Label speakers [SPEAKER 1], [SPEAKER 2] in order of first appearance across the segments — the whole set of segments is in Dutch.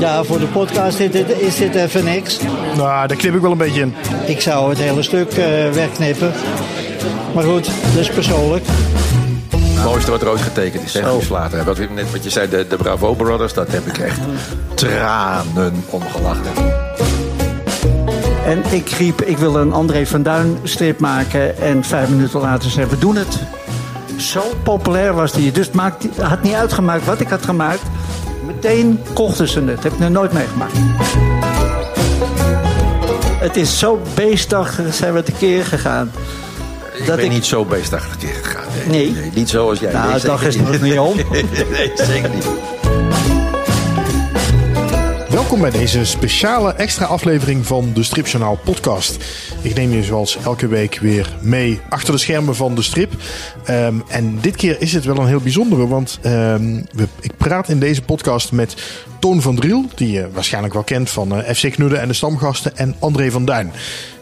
[SPEAKER 1] Ja, voor de podcast is dit, is dit even niks.
[SPEAKER 2] Nou, daar knip ik wel een beetje in.
[SPEAKER 1] Ik zou het hele stuk uh, wegknippen. Maar goed, dat is persoonlijk.
[SPEAKER 3] Het mooiste wat er ooit getekend is, Henry Slater. Wat, net wat je zei, de, de Bravo Brothers, dat heb ik echt tranen omgelachen.
[SPEAKER 1] En ik riep, ik wil een André van Duin strip maken. En vijf minuten later zei we doen het. Zo populair was die. Dus het had niet uitgemaakt wat ik had gemaakt. Meteen kochten ze het. Heb ik nog nooit meegemaakt. Het is zo beestachtig zijn we tekeer gegaan.
[SPEAKER 3] Ik dat ben ik... niet zo beestachtig tekeer gegaan.
[SPEAKER 1] Nee.
[SPEAKER 3] nee. Niet zoals jij.
[SPEAKER 1] Nou,
[SPEAKER 3] nee,
[SPEAKER 1] dag is nog niet om.
[SPEAKER 3] nee, zeker niet.
[SPEAKER 2] Welkom bij deze speciale extra aflevering van de Stripjournaal podcast. Ik neem je zoals elke week weer mee achter de schermen van de strip. Um, en dit keer is het wel een heel bijzondere, want um, we, ik praat in deze podcast met Toon van Driel, die je waarschijnlijk wel kent van uh, FC Knudden en de Stamgasten, en André van Duin.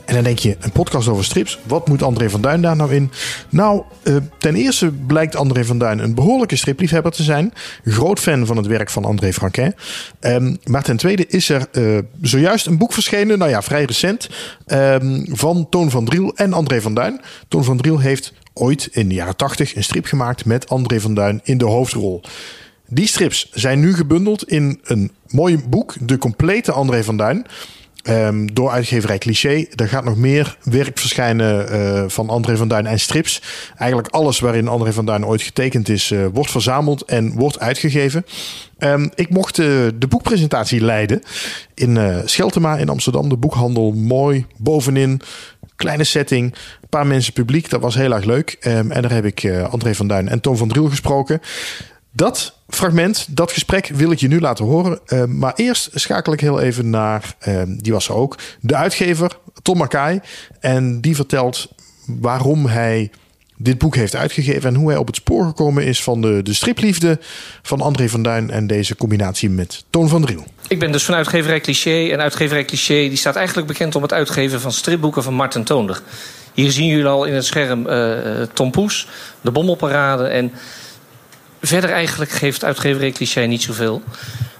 [SPEAKER 2] En dan denk je, een podcast over strips, wat moet André van Duin daar nou in? Nou, uh, ten eerste blijkt André van Duin een behoorlijke stripliefhebber te zijn. Groot fan van het werk van André Franquin. Um, maar ten tweede is er uh, zojuist een boek verschenen, nou ja, vrij recent, um, van Toon van Driel en André van Duin. Toon van Driel heeft ooit in de jaren 80 een strip gemaakt met André van Duin in de hoofdrol. Die strips zijn nu gebundeld in een mooi boek, De Complete André van Duin. Um, door uitgeverij Cliché. Er gaat nog meer werk verschijnen uh, van André van Duin en strips. Eigenlijk alles waarin André van Duin ooit getekend is, uh, wordt verzameld en wordt uitgegeven. Um, ik mocht uh, de boekpresentatie leiden in Scheltema in Amsterdam. De boekhandel mooi bovenin. Kleine setting, een paar mensen publiek. Dat was heel erg leuk. Um, en daar heb ik André van Duin en Toon van Driel gesproken. Dat fragment, dat gesprek wil ik je nu laten horen. Uh, maar eerst schakel ik heel even naar, uh, die was er ook, de uitgever Tom Mackay. En die vertelt waarom hij dit boek heeft uitgegeven en hoe hij op het spoor gekomen is van de, de stripliefde van André van Duin en deze combinatie met Toon van Driel.
[SPEAKER 4] Ik ben dus van uitgeverij Cliché en uitgeverij Cliché die staat eigenlijk bekend om het uitgeven van stripboeken van Martin Toonder. Hier zien jullie al in het scherm uh, Tom Poes, de Bommelparade en verder eigenlijk geeft uitgeverij Cliché niet zoveel.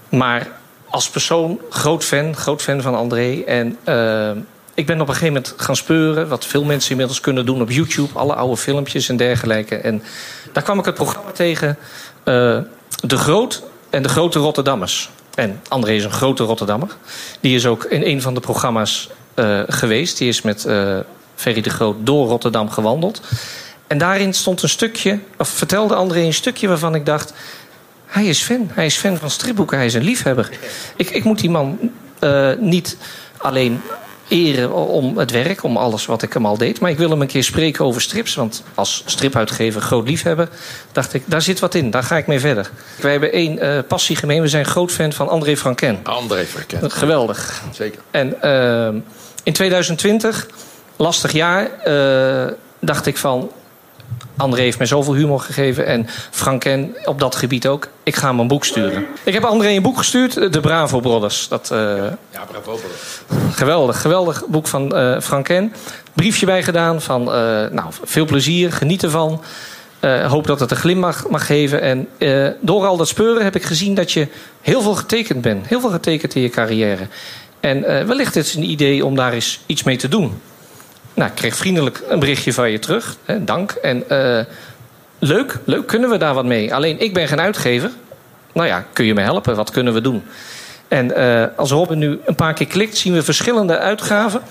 [SPEAKER 4] Maar als persoon groot fan, groot fan van André. En uh, ik ben op een gegeven moment gaan speuren... wat veel mensen inmiddels kunnen doen op YouTube. Alle oude filmpjes en dergelijke. En daar kwam ik het programma tegen... Uh, De Groot en de Grote Rotterdammers. En André is een grote Rotterdammer. Die is ook in een van de programma's uh, geweest. Die is met Ferry de Groot door Rotterdam gewandeld. En daarin stond een stukje, of vertelde André een stukje waarvan ik dacht... hij is fan, hij is fan van stripboeken, hij is een liefhebber. Ik, ik moet die man uh, niet alleen eren om het werk, om alles wat ik hem al deed... maar ik wil hem een keer spreken over strips. Want als stripuitgever, groot liefhebber, dacht ik, daar zit wat in. Daar ga ik mee verder. Wij hebben één uh, passie gemeen. We zijn groot fan van André Franken.
[SPEAKER 3] André Franken.
[SPEAKER 4] Geweldig.
[SPEAKER 3] Zeker.
[SPEAKER 4] En uh, in 2020, lastig jaar, uh, dacht ik van... André heeft mij zoveel humor gegeven. En Franken op dat gebied ook. Ik ga hem een boek sturen. Ik heb André een boek gestuurd. De Bravo Brothers. Dat, uh,
[SPEAKER 3] ja, Bravo Brothers.
[SPEAKER 4] Geweldig. Geweldig boek van uh, Franken. Briefje bij gedaan. Van uh, nou, veel plezier. Geniet ervan. hoop dat het een glim mag, mag geven. En door al dat speuren heb ik gezien dat je heel veel getekend bent. Heel veel getekend in je carrière. En wellicht is het een idee om daar eens iets mee te doen. Nou, ik kreeg vriendelijk een berichtje van je terug. Hè, dank. En uh, leuk, leuk, kunnen we daar wat mee? Alleen, ik ben geen uitgever. Nou ja, kun je me helpen? Wat kunnen we doen? En uh, als Robin nu een paar keer klikt, zien we verschillende uitgaven.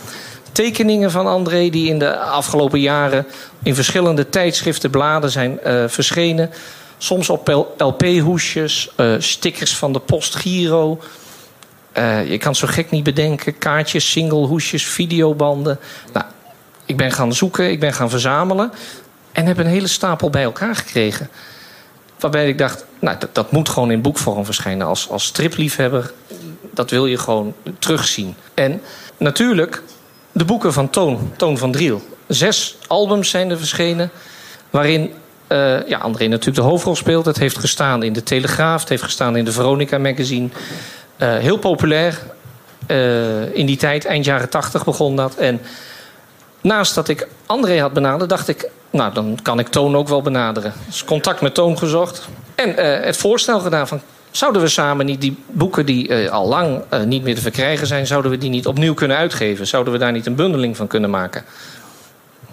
[SPEAKER 4] Tekeningen van André die in de afgelopen jaren in verschillende tijdschriften, bladen zijn uh, verschenen. Soms op LP-hoesjes, stickers van de Post Giro. je kan zo gek niet bedenken. Kaartjes, singlehoesjes, videobanden. Nou, ik ben gaan zoeken, ik ben gaan verzamelen. En heb een hele stapel bij elkaar gekregen. Waarbij ik dacht, nou, dat, dat moet gewoon in boekvorm verschijnen. Als, als stripliefhebber, dat wil je gewoon terugzien. En natuurlijk de boeken van Toon, Toon van Driel. Zes albums zijn er verschenen. Waarin uh, ja, André natuurlijk de hoofdrol speelt. Het heeft gestaan in de Telegraaf, het heeft gestaan in de Veronica magazine. Uh, heel populair. Uh, in die tijd, eind jaren tachtig begon dat. En naast dat ik André had benaderd, dacht ik, nou dan kan ik Toon ook wel benaderen. Dus contact met Toon gezocht. En uh, het voorstel gedaan van, Zouden we samen niet die boeken die eh, al lang eh, niet meer te verkrijgen zijn, zouden we die niet opnieuw kunnen uitgeven? Zouden we daar niet een bundeling van kunnen maken?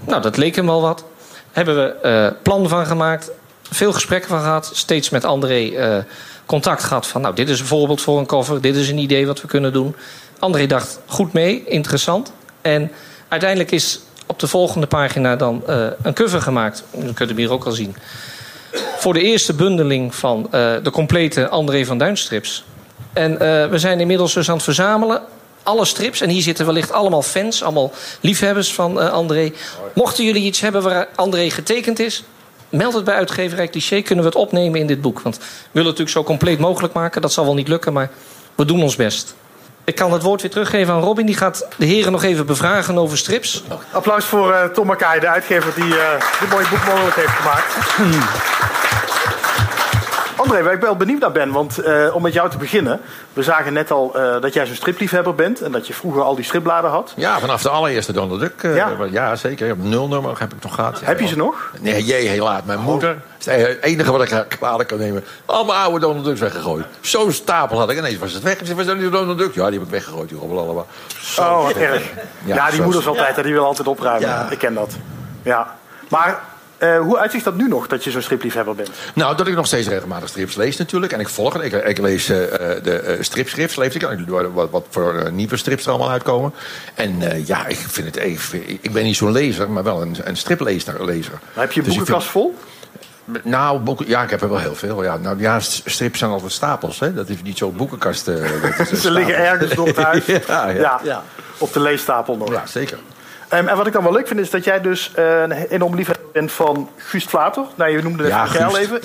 [SPEAKER 4] Nou, dat leek hem wel wat. Hebben we eh plan van gemaakt, veel gesprekken van gehad, steeds met André eh, contact gehad van, nou, dit is een voorbeeld voor een cover, dit is een idee wat we kunnen doen. André dacht, goed mee, interessant. En uiteindelijk is op de volgende pagina dan eh, een cover gemaakt. Je kunt hem hier ook al zien. Voor de eerste bundeling van eh, de complete André van Duin strips. En eh, we zijn inmiddels dus aan het verzamelen. Alle strips. En hier zitten wellicht allemaal fans, allemaal liefhebbers van André. Mochten jullie iets hebben waar André getekend is, meld het bij uitgeverij Cliché. Kunnen we het opnemen in dit boek? Want we willen het natuurlijk zo compleet mogelijk maken. Dat zal wel niet lukken, maar we doen ons best. Ik kan het woord weer teruggeven aan Robin. Die gaat de heren nog even bevragen over strips.
[SPEAKER 5] Applaus voor eh, Tom Makai, de uitgever die eh, dit mooie boek mogelijk heeft gemaakt. André, waar ik wel benieuwd naar ben, want eh, om met jou te beginnen. We zagen net al eh, dat jij zo'n stripliefhebber bent en dat je vroeger al die stripbladen had.
[SPEAKER 3] Ja, vanaf de allereerste Donald Duck. eh,
[SPEAKER 5] Ja.
[SPEAKER 3] ja. zeker. Op nulnummer heb ik nog gehad. Ja,
[SPEAKER 5] Heb je ze nog?
[SPEAKER 3] Nee, jee, helaas. Mijn moeder. Het is het enige wat ik kwalijk kan nemen. Al mijn oude Donald Ducks weggegooid. Zo'n stapel had ik. Ineens was het weg. Ik zei, was dat niet Donald Duck? Ja, die heb ik weggegooid. Die allemaal.
[SPEAKER 5] Oh, wat erg. Ja,
[SPEAKER 3] Ja,
[SPEAKER 5] die moeders altijd, hè, die willen altijd opruimen.
[SPEAKER 3] Ja.
[SPEAKER 5] Ik ken dat. Ja. Maar eh, hoe uitzicht dat nu nog, dat je zo'n stripliefhebber bent?
[SPEAKER 3] Nou, dat ik nog steeds regelmatig strips lees natuurlijk. En ik volg het. Ik, ik lees eh, de eh, stripschrift, lees ik. En wat, wat voor nieuwe strips er allemaal uitkomen. En eh, ja, ik vind het even... Ik ben niet zo'n lezer, maar wel een, een striplezer. lezer.
[SPEAKER 5] Maar heb je een
[SPEAKER 3] Dus
[SPEAKER 5] boekenkast vol?
[SPEAKER 3] Nou, boeken, ja, ik heb er wel heel veel. Ja, nou, ja, st- strips zijn altijd stapels. Hè? Dat is niet zo'n boekenkast.
[SPEAKER 5] Ze liggen ergens door het huis.
[SPEAKER 3] Ja, ja.
[SPEAKER 5] Ja, Op de leestapel nog.
[SPEAKER 3] Ja, zeker.
[SPEAKER 5] Ehm, en wat ik dan wel leuk vind, is dat jij dus eh, een enorm liefhebber bent van Guus Vlater. Nou, je noemde het
[SPEAKER 3] Ja, Guus,
[SPEAKER 5] even.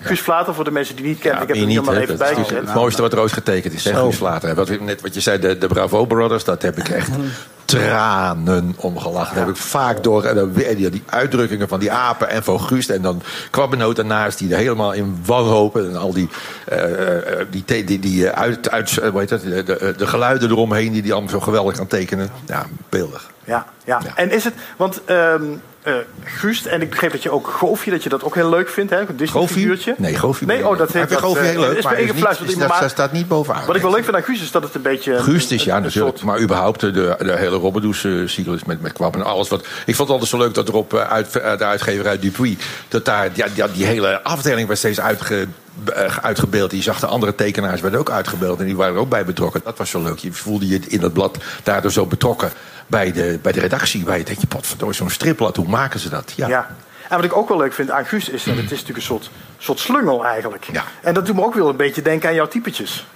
[SPEAKER 5] Guus Vlater, voor de mensen die niet kennen.
[SPEAKER 3] Ja,
[SPEAKER 5] ik heb er maar
[SPEAKER 3] hè,
[SPEAKER 5] even bij gezet.
[SPEAKER 3] Het mooiste wat er ooit getekend is. Hè, Guus Vlater. Wat, net wat je zei, de, de Bravo Brothers, dat heb ik echt tranen om gelachen. Dat heb ik vaak door. En dan weer die, die uitdrukkingen van die apen en van Guus. En dan Kwabbenoot daarnaast, die er helemaal in wanhopen. En al die, eh, eh, die, die, die eh, uit, uit, eh, dat, de, de, de geluiden eromheen die die allemaal zo geweldig kan tekenen. Ja, beeldig.
[SPEAKER 5] Ja, ja.
[SPEAKER 3] Ja.
[SPEAKER 5] En is het, want ehm eh Guust, en ik begreep dat je ook Goofje, dat je dat ook heel leuk vindt, hè? Een Disney-figuurtje.
[SPEAKER 3] Nee, Goofie.
[SPEAKER 5] Nee, oh, dat heeft dat, eh,
[SPEAKER 3] heel leuk.
[SPEAKER 5] is
[SPEAKER 3] maar is niet- is- dat, staat niet bovenaan.
[SPEAKER 5] Wat ik wel leuk vind aan Guus is dat het een beetje...
[SPEAKER 3] Guust is, ja,
[SPEAKER 5] een
[SPEAKER 3] natuurlijk.
[SPEAKER 5] soort-
[SPEAKER 3] Maar überhaupt de, de hele Robbedoes-cyclus met, met Kwab en alles. Wat, ik vond het altijd zo leuk dat er op eh, uit, eh, de uitgeverij Dupuis... dat daar ja, ja, die hele afdeling werd steeds uitge, eh, uitgebeeld. Die zag de andere tekenaars werden ook uitgebeeld. En die waren er ook bij betrokken. Dat was zo leuk. Je voelde je in dat blad daardoor zo betrokken bij de, bij de redactie. Waar je denkt, potverdorie, zo'n stripblad, hoe maken ze dat? Ja.
[SPEAKER 5] Ja. En wat ik ook wel leuk vind aan Guus is dat het is natuurlijk een soort, soort slungel eigenlijk.
[SPEAKER 3] Ja.
[SPEAKER 5] En dat doet me ook wel een beetje denken aan jouw typetjes.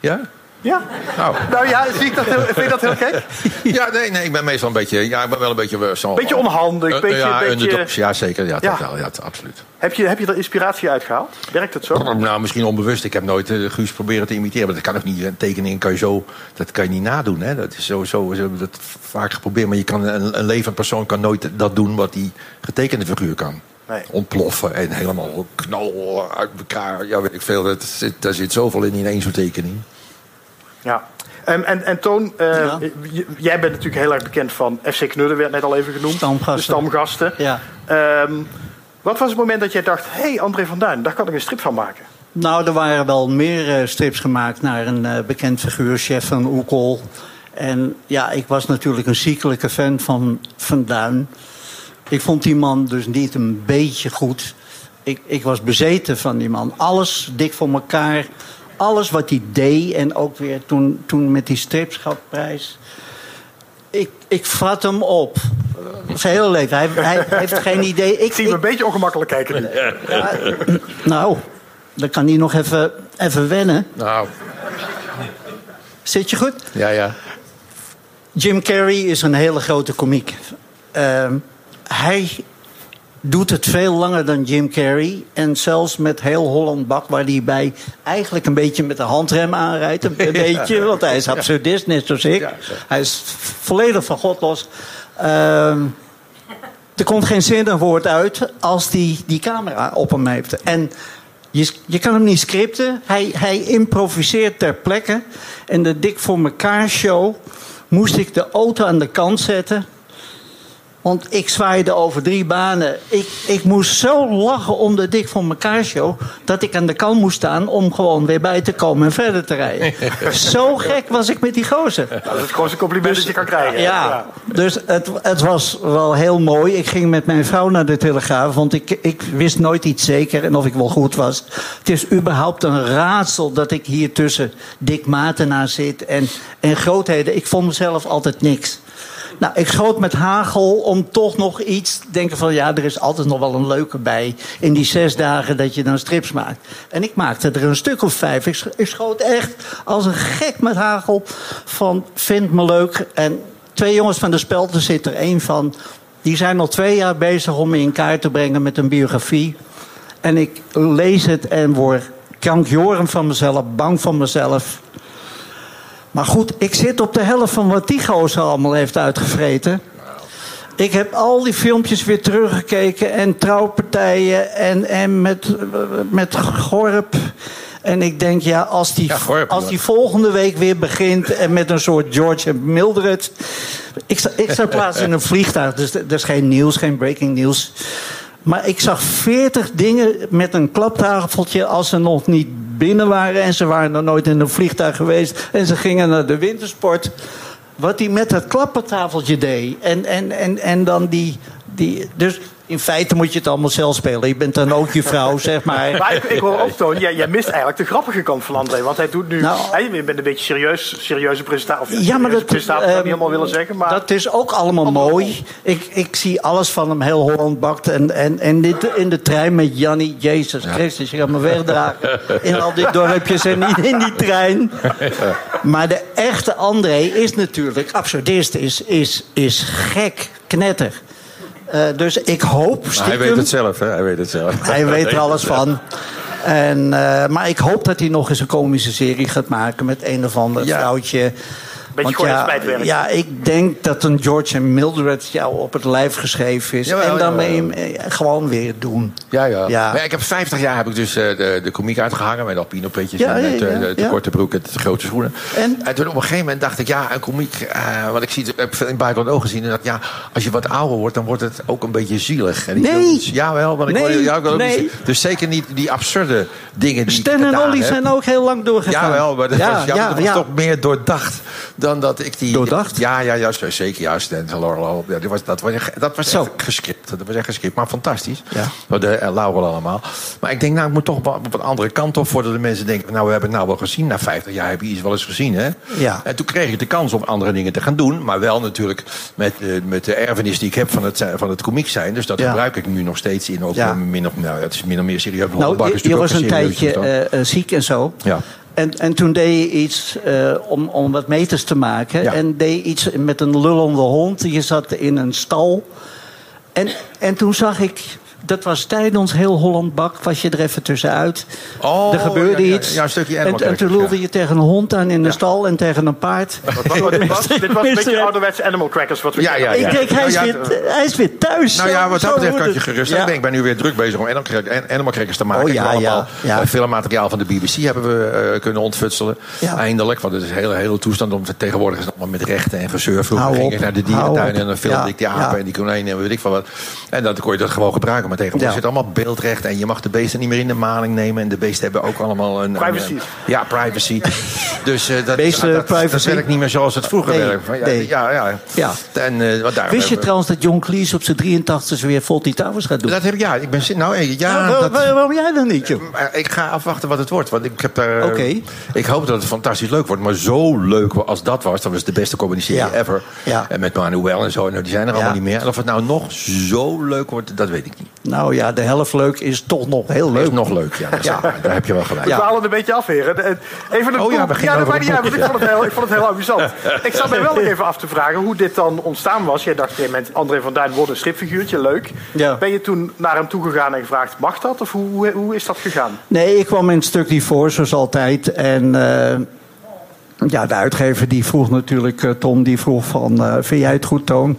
[SPEAKER 3] Ja?
[SPEAKER 5] Ja.
[SPEAKER 3] Nou.
[SPEAKER 5] Nou ja, zie ik dat heel, vind je dat heel gek?
[SPEAKER 3] Ja, nee, nee, ik ben meestal een beetje... Ja, ik ben wel een beetje... eh, zo,
[SPEAKER 5] Beetje onhandig,
[SPEAKER 3] Eh,
[SPEAKER 5] beetje-
[SPEAKER 3] ja,
[SPEAKER 5] beetje-
[SPEAKER 3] underdogs. Ja, zeker. Ja,
[SPEAKER 5] Ja.
[SPEAKER 3] wel. Ja, absoluut.
[SPEAKER 5] Heb je, heb je er inspiratie uit gehaald? Werkt het zo?
[SPEAKER 3] Nou, misschien onbewust. Ik heb nooit eh, Guus proberen te imiteren. Maar dat kan ook niet. Een tekening kan je zo, dat kan je niet nadoen. Hè? Dat is sowieso, we hebben dat vaak geprobeerd. Maar je kan, een, een levend persoon kan nooit dat doen wat die getekende figuur kan.
[SPEAKER 5] Nee.
[SPEAKER 3] Ontploffen en helemaal knal uit elkaar. Ja, weet ik veel. Dat zit, daar zit zoveel in in één zo'n tekening.
[SPEAKER 5] Ja. En, en, en Toon, eh,
[SPEAKER 1] Ja.
[SPEAKER 5] j- jij bent natuurlijk heel erg bekend van FC Knudden, werd net al even genoemd.
[SPEAKER 1] Stamgasten.
[SPEAKER 5] De stamgasten.
[SPEAKER 1] Ja.
[SPEAKER 5] Ehm, wat was het moment dat jij dacht, hé hey, André van Duin, daar kan ik een strip van maken?
[SPEAKER 1] Nou, er waren wel meer eh, strips gemaakt naar een eh, bekend figuur, chef van Oekel. En ja, ik was natuurlijk een ziekelijke fan van Van Duin. Ik vond die man dus niet een beetje goed. Ik, ik was bezeten van die man. Alles dik voor elkaar. Alles wat hij deed. En ook weer toen, toen met die stripschapprijs. Ik, ik vat hem op. Zijn hele leven. Hij, hij heeft geen idee. Ik,
[SPEAKER 5] zie hem een beetje ongemakkelijk kijken nu.
[SPEAKER 1] ja, nou, dan kan hij nog even, even wennen.
[SPEAKER 3] Nou,
[SPEAKER 1] Zit je goed?
[SPEAKER 3] ja, ja.
[SPEAKER 1] Jim Carrey is een hele grote komiek. Ehm, hij doet het veel langer dan Jim Carrey. En zelfs met heel Holland Bak, waar hij bij eigenlijk een beetje met de handrem aanrijdt. Een beetje, want hij is absurdist, net zoals ik.
[SPEAKER 3] Ja.
[SPEAKER 1] Hij is volledig van God los. Ehm, er komt geen zin een woord uit als hij die camera op hem heeft. En je, je kan hem niet scripten. Hij, hij improviseert ter plekke. En de Dik voor mekaar show moest ik de auto aan de kant zetten. Want ik zwaaide over drie banen. Ik, ik moest zo lachen om de Dik voor elkaar show. dat ik aan de kant moest staan om gewoon weer bij te komen en verder te rijden. zo gek was ik met die gozer.
[SPEAKER 5] Nou, dat is het grootste compliment dat je kan krijgen.
[SPEAKER 1] Ja, ja. dus het, het was wel heel mooi. Ik ging met mijn vrouw naar de Telegraaf, want ik, ik wist nooit iets zeker en of ik wel goed was. Het is überhaupt een raadsel dat ik hier tussen Dick Matenaar zit en, en grootheden. Ik vond mezelf altijd niks. Nou, ik schoot met hagel om toch nog iets denken van... ja, er is altijd nog wel een leuke bij in die zes dagen dat je dan strips maakt. En ik maakte er een stuk of vijf. Ik schoot echt als een gek met hagel van vind me leuk. En twee jongens van de Spelten zit er één van... die zijn al twee jaar bezig om me in kaart te brengen met een biografie. En ik lees het en word krankjoren van mezelf, bang van mezelf... Maar goed, ik zit op de helft van wat die gozer allemaal heeft uitgevreten. Ik heb al die filmpjes weer teruggekeken en trouwpartijen en, en met, met Gorp. En ik denk, ja, als die, als die volgende week weer begint en met een soort George en Mildred. Ik, ik zat plaats in een vliegtuig, dus er is geen nieuws, geen breaking nieuws. Maar ik zag veertig dingen met een klaptafeltje als ze nog niet binnen waren. En ze waren nog nooit in een vliegtuig geweest. En ze gingen naar de wintersport. Wat hij met dat klappertafeltje deed. En, en, en, en dan die, die. Dus in feite moet je het allemaal zelf spelen. Je bent dan ook je vrouw, zeg maar.
[SPEAKER 5] Maar ik, ik hoor ook, Toon, jij, jij mist eigenlijk de grappige kant van André. Want hij doet nu... Nou, hij, je bent een beetje serieus, serieuze presentatie. Of ja, maar dat, presentatie uh, niet helemaal willen zeggen. Maar
[SPEAKER 1] dat is ook allemaal mooi. Ik, ik zie alles van hem heel Holland bakt. En, en, en dit, in de trein met Jannie. Jezus Christus, je gaat me wegdragen. In al die dorpjes en niet in die trein. Maar de echte André is natuurlijk... Absurdist is, is, is gek, knetter. Uh, dus ik hoop stiekem...
[SPEAKER 3] hij weet het zelf, hè? Hij weet het zelf.
[SPEAKER 1] Hij weet er alles van. En, uh, maar ik hoop dat hij nog eens een komische serie gaat maken met een of ander ja. vrouwtje
[SPEAKER 5] Beetje
[SPEAKER 1] ja, ja, ik denk dat een George en Mildred jou op het lijf geschreven is. en dan ben je hem gewoon weer doen.
[SPEAKER 3] Ja, ja. ja. Maar ik heb 50 jaar heb ik dus uh, de, de komiek uitgehangen. Met alpinopetjes en met uh, de, de korte broek en de grote schoenen. En? en? toen op een gegeven moment dacht ik, ja, een komiek. Uh, want ik zie het, heb in het buitenland ook gezien. En dat ja, als je wat ouder wordt, dan wordt het ook een beetje zielig. En ik
[SPEAKER 1] nee.
[SPEAKER 3] Wil, jawel, want ik nee. wil, ja, ik wil nee. Dus zeker niet die absurde dingen die
[SPEAKER 1] Stan en Olly zijn ook heel lang doorgegaan.
[SPEAKER 3] Jawel, maar dat ja, was, ja, dat was toch meer doordacht dan dat ik die
[SPEAKER 1] Doordacht?
[SPEAKER 3] Ja, ja, juist. Zeker juist. En Laurel, ja, dat was, dat was, dat was Zo. gescript. Dat was echt gescript. Maar fantastisch. Ja. De uh, Laurel allemaal. Maar ik denk, nou, ik moet toch op een andere kant op. Voordat de mensen denken, nou, we hebben het nou wel gezien. Na 50 jaar heb je iets wel eens gezien, hè? Ja. En toen kreeg ik de kans om andere dingen te gaan doen. Maar wel natuurlijk met, uh, met de erfenis die ik heb van het, van het komiek zijn. Dus dat ja. gebruik ik nu nog steeds in. Ook ja. min of, nou, het is min of meer serieus.
[SPEAKER 1] Nou, je, je was een tijdje uh, ziek en zo. Ja. En, en toen deed je iets uh, om, om wat meters te maken. Ja. En deed iets met een lullende hond. Je zat in een stal. En, en toen zag ik dat was tijdens heel Holland Bak, was je er even tussenuit. Oh, er gebeurde
[SPEAKER 3] ja,
[SPEAKER 1] iets.
[SPEAKER 3] Ja, een stukje
[SPEAKER 1] en, en toen lulde je tegen een hond aan in de stal en tegen een paard.
[SPEAKER 5] Wat, wat, dit, was, dit was een beetje ouderwetse animal crackers. Wat we
[SPEAKER 3] ja, ja,
[SPEAKER 1] Ik denk, hij is, weer, hij is weer thuis.
[SPEAKER 3] Nou ja, wat dat betreft kan je gerust ja. Ik ben nu weer druk bezig om animal crackers te maken. Oh, ja, allemaal ja, filmmateriaal van de BBC hebben we uh, kunnen ontfutselen. Eindelijk, want het is een hele, hele toestand. Om tegenwoordig is het allemaal met rechten en gezeur. Vroeger ging ik naar de dierentuin en dan filmde ik die apen en die konijnen en weet ik van wat. En dan kon je dat gewoon gebruiken. Maar tegenwoordig zit allemaal beeldrecht. En je mag de beesten niet meer in de maling nemen. En de beesten hebben ook allemaal een...
[SPEAKER 5] Privacy.
[SPEAKER 3] Een, ja, privacy. dus uh, dat,
[SPEAKER 1] beesten,
[SPEAKER 3] dat,
[SPEAKER 1] privacy.
[SPEAKER 3] dat werkt niet meer zoals het vroeger nee, werkte. Ja,
[SPEAKER 1] nee.
[SPEAKER 3] ja, ja. ja. En, uh, wat daar,
[SPEAKER 1] Wist je trouwens dat John Cleese op zijn 83 weer Fawlty Towers gaat doen?
[SPEAKER 3] Dat heb ik, ja. Ik ben, nou, ja,
[SPEAKER 1] ja dat, waarom jij dan niet, joh?
[SPEAKER 3] Ik ga afwachten wat het wordt. Want ik heb daar... Okay. Ik hoop dat het fantastisch leuk wordt. Maar zo leuk als dat was, dat was de beste ja. ever. Ja. En met Manuel en zo. Nou, die zijn er allemaal niet meer. En of het nou nog zo leuk wordt, dat weet ik niet.
[SPEAKER 1] Nou ja, de helft leuk is toch nog heel leuk.
[SPEAKER 3] Is nog leuk, ja. ja. Daar heb je wel gelijk.
[SPEAKER 5] We dwalen het een beetje af, heren. Even een
[SPEAKER 3] oh ja, we
[SPEAKER 5] ja, dat maakt niet uit, ik vond het heel, ik vond het heel amusant. ik zat mij wel nog even af te vragen hoe dit dan ontstaan was. Jij dacht op een gegeven moment, André van Duin wordt een stripfiguurtje, leuk. Ja. Ben je toen naar hem toe gegaan en gevraagd, mag dat? Of hoe, hoe is dat gegaan?
[SPEAKER 1] Nee, ik kwam in een stuk die voor, zoals altijd. En... Uh, ja, de uitgever die vroeg natuurlijk, uh, Tom, die vroeg van, uh, vind jij het goed, Toon?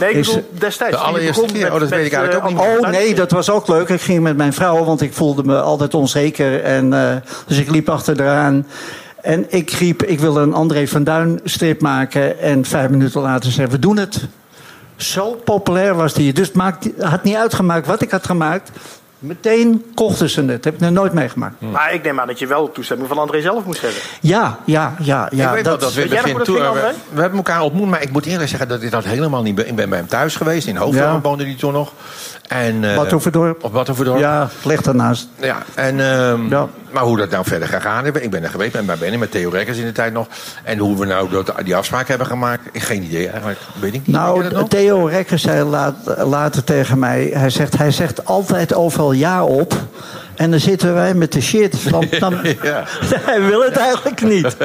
[SPEAKER 5] Nee, ik bedoel, destijds.
[SPEAKER 3] De allereerste keer, oh, dat met, weet ik eigenlijk ook
[SPEAKER 1] niet. Oh nee, dat was ook leuk. Ik ging met mijn vrouw, want ik voelde me altijd onzeker. En, uh, dus ik liep achter eraan. En ik riep, ik wil een André van Duin strip maken. En vijf minuten later zei we doen het. Zo populair was die. Dus maakt, had niet uitgemaakt wat ik had gemaakt. Meteen kochten ze het. Heb ik nog nooit meegemaakt.
[SPEAKER 5] Hmm. Maar ik neem aan dat je wel toestemming van André zelf moest hebben.
[SPEAKER 1] Ja, ja, ja. ja
[SPEAKER 3] ik weet dat, dat, we, we, we, we, hebben elkaar ontmoet, maar ik moet eerlijk zeggen dat ik dat helemaal niet ben. Ik ben bij hem thuis geweest. In Hoofddorp ja. woonde hij toen nog.
[SPEAKER 1] En, uh, Badhoevedorp.
[SPEAKER 3] Op Badhoevedorp.
[SPEAKER 1] Ja, ligt ernaast.
[SPEAKER 3] Ja, en, uh, ja. Maar hoe dat nou verder gegaan is, ik ben er geweest, ben bij Benny met Theo Rekkers in de tijd nog. En hoe we nou dat, die afspraak hebben gemaakt, geen idee eigenlijk. Weet ik niet.
[SPEAKER 1] Nou, Theo Rekkers zei laat, later tegen mij, hij zegt, hij zegt altijd overal ja op. En dan zitten wij met de shit. Want dan, ja. hij wil het eigenlijk niet.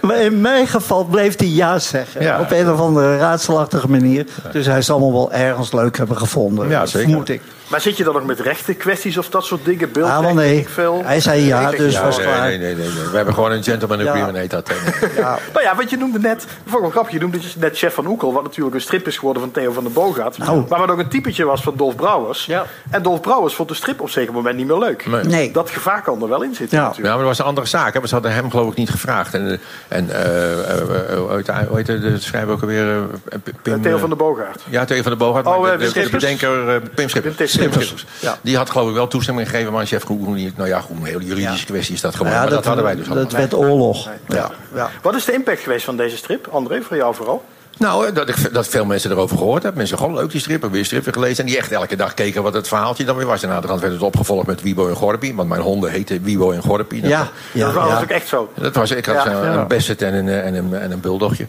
[SPEAKER 1] Maar in mijn geval bleef hij ja zeggen. Op een of andere raadselachtige manier. Dus hij zal me wel ergens leuk hebben gevonden. Ja, zeker. Vermoed ik.
[SPEAKER 5] Maar zit je dan nog met rechte kwesties of dat soort dingen? Beeld, ah,
[SPEAKER 1] nee. Hij zei ja, dus was
[SPEAKER 3] nee,
[SPEAKER 1] klaar.
[SPEAKER 3] Nee, nee, nee, We hebben gewoon een gentleman agreement, heet dat.
[SPEAKER 5] Ja. nou ja, wat je noemde net, vond ik wel grappig. Je noemde net Chef van Oekel, wat natuurlijk een strip is geworden van Theo van der Boogaard. Nou. Maar wat ook een typetje was van Dolf Brouwers. Ja. En Dolf Brouwers vond de strip op een zeker moment niet meer leuk. Nee. Dat gevaar kan er wel in zitten
[SPEAKER 3] ja.
[SPEAKER 5] natuurlijk.
[SPEAKER 3] Ja, maar dat was een andere zaak. Hè. Ze hadden hem geloof ik niet gevraagd. En, en uh, hoe heet de schrijver ook alweer?
[SPEAKER 5] Pim, Theo van der Boogaard.
[SPEAKER 3] Ja, Theo van der Boogaard.
[SPEAKER 5] Oh,
[SPEAKER 3] de, de, bedenker Pim Schippers. Ja. Die had geloof ik wel toestemming gegeven, maar chef Groen niet. Nou ja, goed, een hele juridische kwestie is dat gewoon. Ja, maar dat, dat, hadden wij dus
[SPEAKER 1] Dat werd oorlog. Ja.
[SPEAKER 5] Ja. Wat is de impact geweest van deze strip, André, voor jou vooral?
[SPEAKER 3] Nou, dat, ik, dat veel mensen erover gehoord hebben. Mensen gewoon leuk die strippen, weer strippen gelezen. En die echt elke dag keken wat het verhaaltje dan weer was. En aan de rand werd het opgevolgd met Wiebo en Gorpie. Want mijn honden heten Wiebo en Gorpie.
[SPEAKER 5] Ja, ja, ja, dat was ook echt zo.
[SPEAKER 3] Dat was, ik had een, een Besset en een, en een, en een buldogje.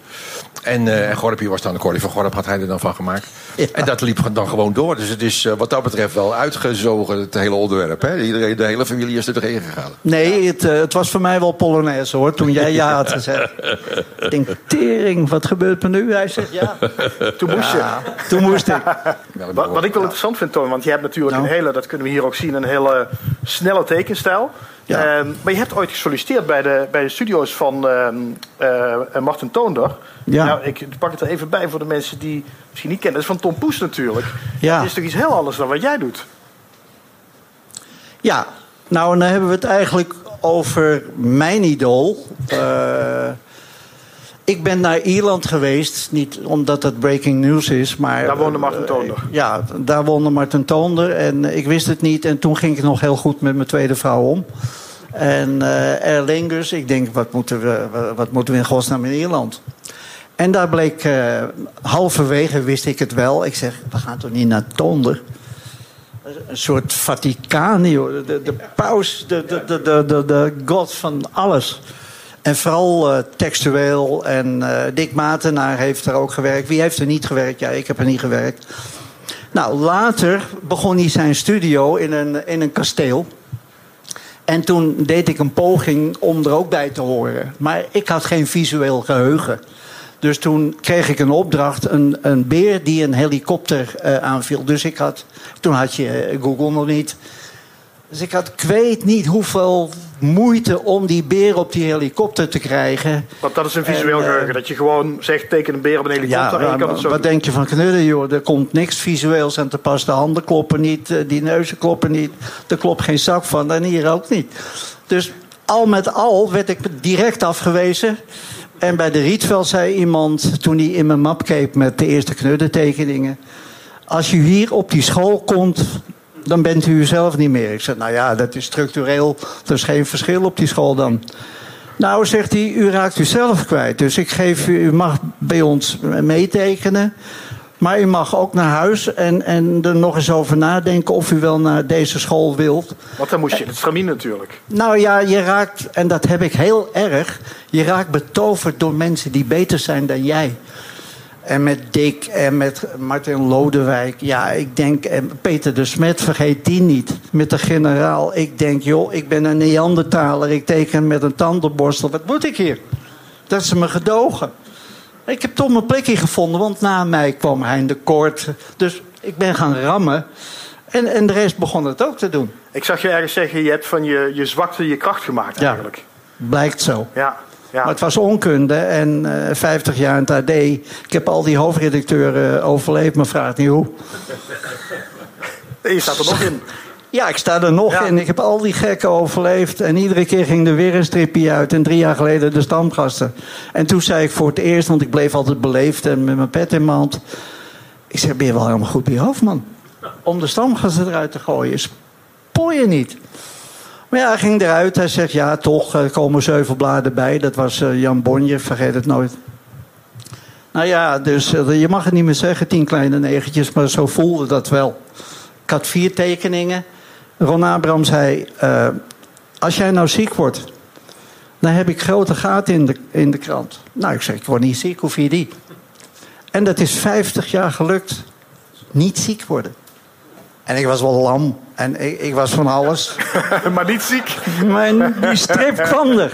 [SPEAKER 3] En, uh, en Gorpie was dan een Corrie van Gorp, had hij er dan van gemaakt. En dat liep dan gewoon door. Dus het is uh, wat dat betreft wel uitgezogen, het hele onderwerp. Hè? Iedereen, de hele familie is er doorheen gegaan.
[SPEAKER 1] Nee, het, uh, het was voor mij wel Polonaise hoor, toen jij ja had gezegd. ik denk, tering, wat gebeurt er nu? Hij zegt ja.
[SPEAKER 5] Toen moest je.
[SPEAKER 1] toen moest ik.
[SPEAKER 5] Wat, wat, ik wel interessant vind, Toon, want je hebt natuurlijk nou. een hele, dat kunnen we hier ook zien, een hele snelle tekenstijl. Ja. Um, maar je hebt ooit gesolliciteerd bij de, bij de studio's van uh, Martin Toonder. Ja. Nou, ik pak het er even bij voor de mensen die misschien niet kennen. Dat is van Tom Poes natuurlijk. Ja. Het is toch iets heel anders dan wat jij doet?
[SPEAKER 1] Ja, nou, dan hebben we het eigenlijk over mijn idool. Ik ben naar Ierland geweest, niet omdat het breaking news is, maar...
[SPEAKER 5] Daar woonde Martin Toonder.
[SPEAKER 1] Uh, ja, daar woonde Martin Toonder en ik wist het niet. En toen ging ik nog heel goed met mijn tweede vrouw om. En uh, Erlingers, ik denk, wat moeten, we, wat moeten we in godsnaam in Ierland? En daar bleek, uh, halverwege wist ik het wel. Ik zeg, we gaan toch niet naar Toonder? Een soort Vaticaan, joh. De, de paus, de, de, de, de, de god van alles. En vooral uh, textueel. En uh, Dick Matenaar heeft er ook gewerkt. Wie heeft er niet gewerkt? Ja, ik heb er niet gewerkt. Nou, later begon hij zijn studio in een, in een kasteel. En toen deed ik een poging om er ook bij te horen. Maar ik had geen visueel geheugen. Dus toen kreeg ik een opdracht, een, een beer die een helikopter uh, aanviel. Dus ik had, toen had je Google nog niet. Dus ik had, ik weet niet hoeveel moeite om die beer op die helikopter te krijgen.
[SPEAKER 5] Want dat is een visueel en, geheugen. Dat je gewoon zegt, teken een beer op een helikopter. Ja, en je kan het zo
[SPEAKER 1] wat
[SPEAKER 5] doen.
[SPEAKER 1] denk je van knudden, joh? Er komt niks visueels aan te pas. De handen kloppen niet, die neuzen kloppen niet. Er klopt geen zak van en hier ook niet. Dus al met al werd ik direct afgewezen. En bij de Rietveld zei iemand, toen hij in mijn map keek met de eerste knuddentekeningen... Als je hier op die school komt, dan bent u zelf niet meer. Ik zeg, nou ja, dat is structureel. Er is geen verschil op die school dan. Nou, zegt hij, u raakt u zelf kwijt. Dus ik geef u, u mag bij ons meetekenen. Maar u mag ook naar huis en, en er nog eens over nadenken of u wel naar deze school wilt.
[SPEAKER 5] Want dan moest je het stramien natuurlijk.
[SPEAKER 1] Nou ja, je raakt, en dat heb ik heel erg, je raakt betoverd door mensen die beter zijn dan jij. En met Dick en met Martin Lodewijk. Ja, ik denk, en Peter de Smet, vergeet die niet. Met de generaal. Ik denk, joh, ik ben een Neandertaler. Ik teken met een tandenborstel. Wat moet ik hier? Dat ze me gedogen. Ik heb toch mijn plekje gevonden, want na mij kwam Hein de Koort. Dus ik ben gaan rammen. En, en de rest begon het ook te doen.
[SPEAKER 5] Ik zag je ergens zeggen, je hebt van je, je zwakte je kracht gemaakt eigenlijk.
[SPEAKER 1] Ja, blijkt zo.
[SPEAKER 5] Ja. Ja.
[SPEAKER 1] Maar het was onkunde en uh, 50 jaar in het AD. Ik heb al die hoofdredacteuren overleefd, maar vraag niet hoe.
[SPEAKER 5] Je staat er nog in.
[SPEAKER 1] Ja, ik sta er nog ja. in. Ik heb al die gekken overleefd. En iedere keer ging er weer een stripje uit. En drie jaar geleden de stamgasten. En toen zei ik voor het eerst, want ik bleef altijd beleefd en met mijn pet in mijn hand. Ik zeg, ben je wel helemaal goed bij je hoofd, man? Om de stamgasten eruit te gooien. Spoor je niet. Maar ja, hij ging eruit. Hij zegt, ja, toch, er komen zeven bladen bij. Dat was uh, Jan Bonje, vergeet het nooit. Nou ja, dus uh, je mag het niet meer zeggen, tien kleine negentjes. Maar zo voelde dat wel. Ik had vier tekeningen. Ron Abraham zei, uh, als jij nou ziek wordt... dan heb ik grote gaten in de, in de krant. Nou, ik zeg, ik word niet ziek, hoe vind je die? En dat is 50 jaar gelukt. Niet ziek worden. En ik was wel lam. En ik, ik was van alles.
[SPEAKER 5] maar niet ziek.
[SPEAKER 1] Maar die strip kwam er.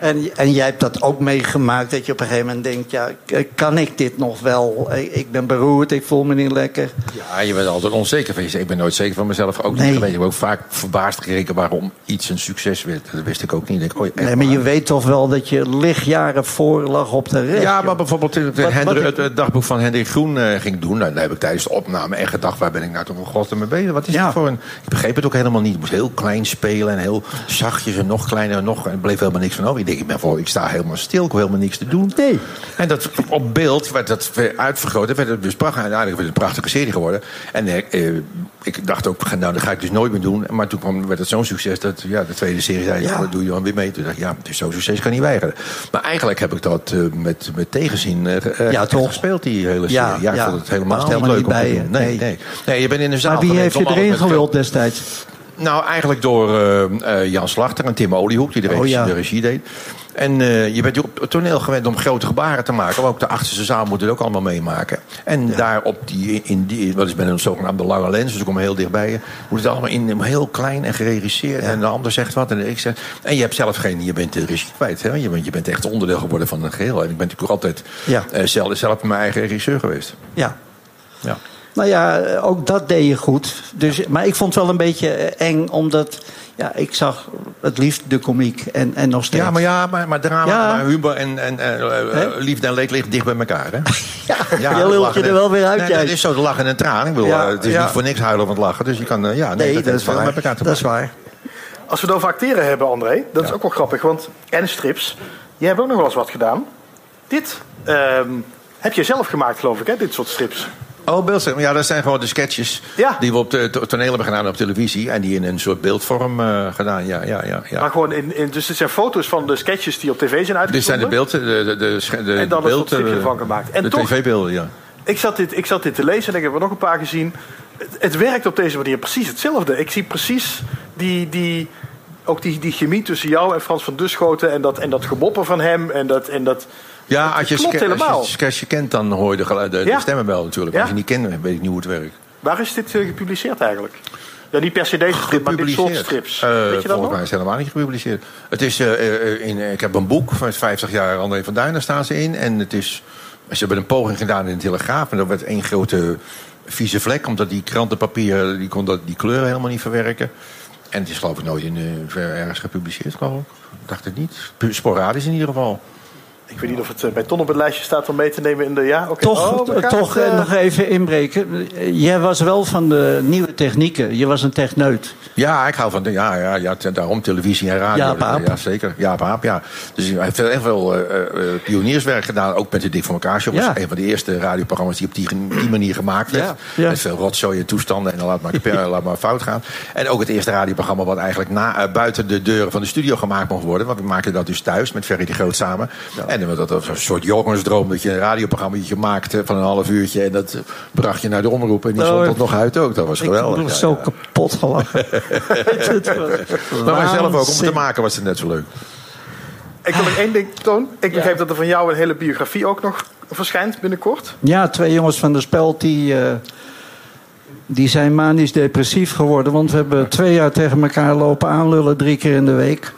[SPEAKER 1] En, en jij hebt dat ook meegemaakt, dat je op een gegeven moment denkt: ja, kan ik dit nog wel? Ik ben beroerd, ik voel me niet lekker.
[SPEAKER 3] Ja, je bent altijd onzeker van jezelf. Ik ben nooit zeker van mezelf ook niet geweest. Ik heb ook vaak verbaasd gekeken waarom iets een succes werd. Dat wist ik ook niet. Ik, oh,
[SPEAKER 1] nee, maar je weet toch wel dat je lichtjaren voor lag op de rest.
[SPEAKER 3] Ja, maar bijvoorbeeld het, het, dagboek van Hendrik Groen uh, ging doen. Nou, daar heb ik tijdens de opname echt gedacht: waar ben ik nou toch een god mee bezig? Wat is ja. dit voor een. Ik begreep het ook helemaal niet. Ik moest heel klein spelen en heel zachtjes en nog kleiner en nog. En er bleef helemaal niks van over ik ben voor, ik sta helemaal stil, ik hoef helemaal niks te doen.
[SPEAKER 1] Nee.
[SPEAKER 3] En dat, op beeld werd dat uitvergroot. Werd het dus prachtig. Uiteindelijk werd het een prachtige serie geworden. En eh, eh, ik dacht ook, nou, dat ga ik dus nooit meer doen. Maar toen kwam, werd het zo'n succes dat ja, de tweede serie zei, ja. dat doe je dan weer mee. Toen dacht ik, ja, het is zo'n succes, kan niet weigeren. Maar eigenlijk heb ik dat uh, met, met tegenzin uh, ja, toch? gespeeld, die hele serie. Ja, ja, ik vond het helemaal, niet leuk
[SPEAKER 1] niet bij
[SPEAKER 3] Nee, nee, nee. nee, je bent in een zaal
[SPEAKER 1] Maar wie heeft je erin geluld destijds?
[SPEAKER 3] Nou, eigenlijk door uh, uh, Jan Slachter en Tim Oliehoek, die de, regie, oh, de regie deed. En uh, je bent op het toneel gewend om grote gebaren te maken. Maar ook de achterste zaal moet het ook allemaal meemaken. En ja. daar op die, in die, wat is met een zogenaamde lange lens, dus ik kom heel dichtbij je. Moet het allemaal in heel klein en geregisseerd. Ja. En de ander zegt wat en ik zeg. En je hebt zelf geen, je bent de regie kwijt. Hè? Je, bent, je bent echt onderdeel geworden van een geheel. En ik ben natuurlijk altijd ja. uh, zelf, zelf mijn eigen regisseur geweest.
[SPEAKER 1] Ja. ja. Nou ja, ook dat deed je goed. Dus, maar ik vond het wel een beetje eng, omdat ja, ik zag het liefst de komiek en, en nog steeds.
[SPEAKER 3] Ja, maar, ja, maar, maar drama, ja. maar humor en, en uh, liefde en leed ligt dicht bij elkaar. Hè?
[SPEAKER 1] ja, ja, je lult je er wel weer uit.
[SPEAKER 3] Nee, het is zo de lachen en traan. Ik bedoel, ja, het is niet voor niks huilen van het lachen. Dus je kan, ja, nee,
[SPEAKER 1] nee dat, dat, is waar. met elkaar te
[SPEAKER 5] Dat is waar. Als we het over acteren hebben, André, dat is ook wel grappig. Want en strips, jij hebt ook nog wel eens wat gedaan. Dit um, heb je zelf gemaakt, geloof ik, hè? dit soort strips.
[SPEAKER 3] Oh, beeldscherm. Ja, dat zijn gewoon de sketches ja. die we op de toneel hebben gedaan op televisie. En die in een soort beeldvorm uh, gedaan. Ja, ja, ja, ja.
[SPEAKER 5] Maar gewoon in, in, dus het zijn foto's van de sketches die op tv zijn uitgezonden?
[SPEAKER 3] Dit zijn de beelden. De, de, de,
[SPEAKER 5] en dan beeld, een ervan gemaakt. En
[SPEAKER 3] de tv-beelden, ja.
[SPEAKER 5] Ik zat, dit, ik zat dit te lezen en ik heb er nog een paar gezien. Het, het, werkt op deze manier precies hetzelfde. Ik zie precies die... die ook die, die chemie tussen jou en Frans van Duschoten en dat, en dat gemopper van hem en dat, en dat,
[SPEAKER 3] ja, als je, als je, als je kent, dan hoor je de, stemmen wel natuurlijk. Als je niet kent, weet ik niet hoe het werkt.
[SPEAKER 5] Waar is dit uh, gepubliceerd eigenlijk? Ja, niet per se deze strip, maar dit soort strips. Uh, Weet je dat
[SPEAKER 3] volgens mij is het helemaal niet gepubliceerd. Het is, uh, in, ik heb een boek van 50 jaar André van Duin, daar staan ze in. En het is, ze hebben een poging gedaan in de Telegraaf. En dat werd één grote vieze vlek, omdat die krantenpapier die kon dat, die kleuren helemaal niet verwerken. En het is geloof ik nooit in, uh, ergens gepubliceerd, geloof ik. Dacht het niet. Sporadisch in ieder geval.
[SPEAKER 5] Ik weet niet of het eh, bij Ton op het lijstje staat om mee te nemen in de ja. Okay.
[SPEAKER 1] Toch, oh, toch het, uh... nog even inbreken. Jij was wel van de nieuwe technieken. Je was een techneut.
[SPEAKER 3] Ja, ik hou van de, ja, ja, ja, daarom televisie en radio.
[SPEAKER 1] Ja, Paap.
[SPEAKER 3] Ja, zeker. Ja, Paap, ja. Dus hij heeft heel veel uh, pionierswerk gedaan. Ook met de Dik voor elkaar show. Ja. een van de eerste radioprogramma's die op die, die manier gemaakt werd. Ja. Met veel rotzooi en toestanden. En dan laat maar, laat maar fout gaan. En ook het eerste radioprogramma wat eigenlijk na, buiten de deuren van de studio gemaakt mocht worden. Want we maakten dat dus thuis met Ferry de Groot samen. En dat was een soort jongensdroom dat je een radioprogramma maakte van een half uurtje. En dat bracht je naar de omroep. En die stond dat nog uit ook. Dat was geweldig.
[SPEAKER 1] Ik was zo kapot gelachen.
[SPEAKER 3] maar wij zelf ook. Om te maken was het net zo leuk.
[SPEAKER 5] Ik wil nog één ding, Toon. Ik begreep dat er van jou een hele biografie ook nog verschijnt binnenkort.
[SPEAKER 1] Ja, twee jongens van de speld die... Uh, die zijn manisch depressief geworden. Want we hebben twee jaar tegen elkaar lopen aanlullen, drie keer in de week.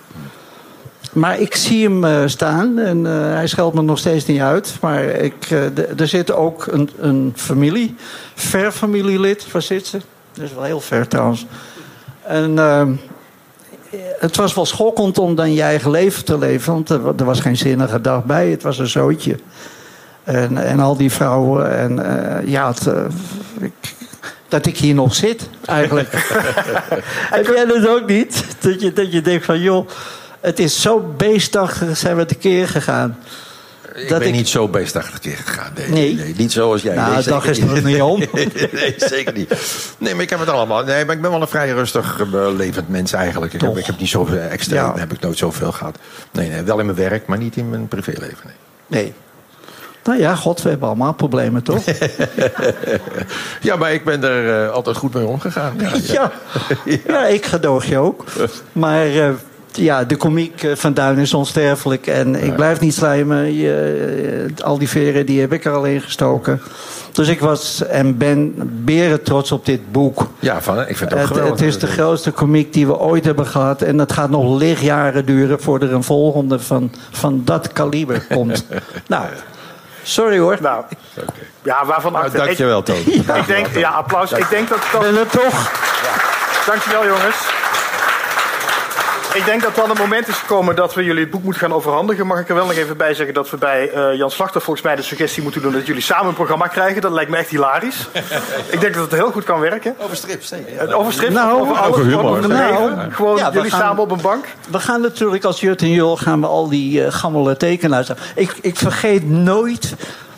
[SPEAKER 1] Maar ik zie hem uh, staan en uh, hij scheldt me nog steeds niet uit. Maar ik, uh, er zit ook een, een familie, ver familielid, waar zit ze? Dat is wel heel ver trouwens. En het was wel schokkend om dan je eigen leven te leven. Want er, er was geen zinnige dag bij. Het was een zootje. En, en al die vrouwen. En ja, het, ik, dat ik hier nog zit, eigenlijk. Heb jij dat ook niet? Dat je, dat je denkt van, joh, het is zo beestachtig zijn we tekeer gegaan.
[SPEAKER 3] ik ben niet zo beestachtig keer gegaan. Nee, nee. niet zoals jij.
[SPEAKER 1] Nou,
[SPEAKER 3] nee,
[SPEAKER 1] dag is er niet om.
[SPEAKER 3] nee, zeker niet. Nee, maar ik heb het allemaal. Nee, maar ik ben wel een vrij rustig uh, levend mens eigenlijk. Ik heb, ik heb, niet zoveel extreem, ja. heb ik nooit zoveel gehad. Nee, nee, wel in mijn werk, maar niet in mijn privéleven. Nee.
[SPEAKER 1] nee. Nou ja, god, we hebben allemaal problemen, toch?
[SPEAKER 3] ja, maar ik ben er uh, altijd goed mee omgegaan. Ja,
[SPEAKER 1] ja. ja. ja ik gedoog je ook. Maar uh, ja, de komiek van Duin is onsterfelijk. En ik blijf niet slijmen. Je, al die veren die heb ik er al ingestoken. Dus ik was en ben beren trots op dit boek.
[SPEAKER 3] Ja, van, ik vind het ook geweldig.
[SPEAKER 1] Het is de grootste komiek die we ooit hebben gehad. En het gaat nog lichtjaren duren voordat er een volgende van, van dat kaliber komt. nou, Sorry hoor.
[SPEAKER 5] Nou, ja, waarvan
[SPEAKER 3] nou, Dankjewel, Toon.
[SPEAKER 5] Ja. Ik denk, ja, applaus. Ik denk dat... dat...
[SPEAKER 1] Ben het toch?
[SPEAKER 5] Ja. Dankjewel, jongens. Ik denk dat dan het moment is gekomen dat we jullie het boek moeten gaan overhandigen. Mag ik er wel nog even bij zeggen dat we bij uh, Jan Slachter volgens mij de suggestie moeten doen dat jullie samen een programma krijgen. Dat lijkt me echt hilarisch. ik denk dat het heel goed kan werken.
[SPEAKER 3] Over strips, zeker.
[SPEAKER 5] Over strips, nou, over alles.
[SPEAKER 3] Over humor.
[SPEAKER 5] Over nou, gewoon ja, jullie gaan, samen op een bank.
[SPEAKER 1] We gaan natuurlijk als Jut en Jul gaan we al die uh, gammele tekenaars. Ik, ik vergeet nooit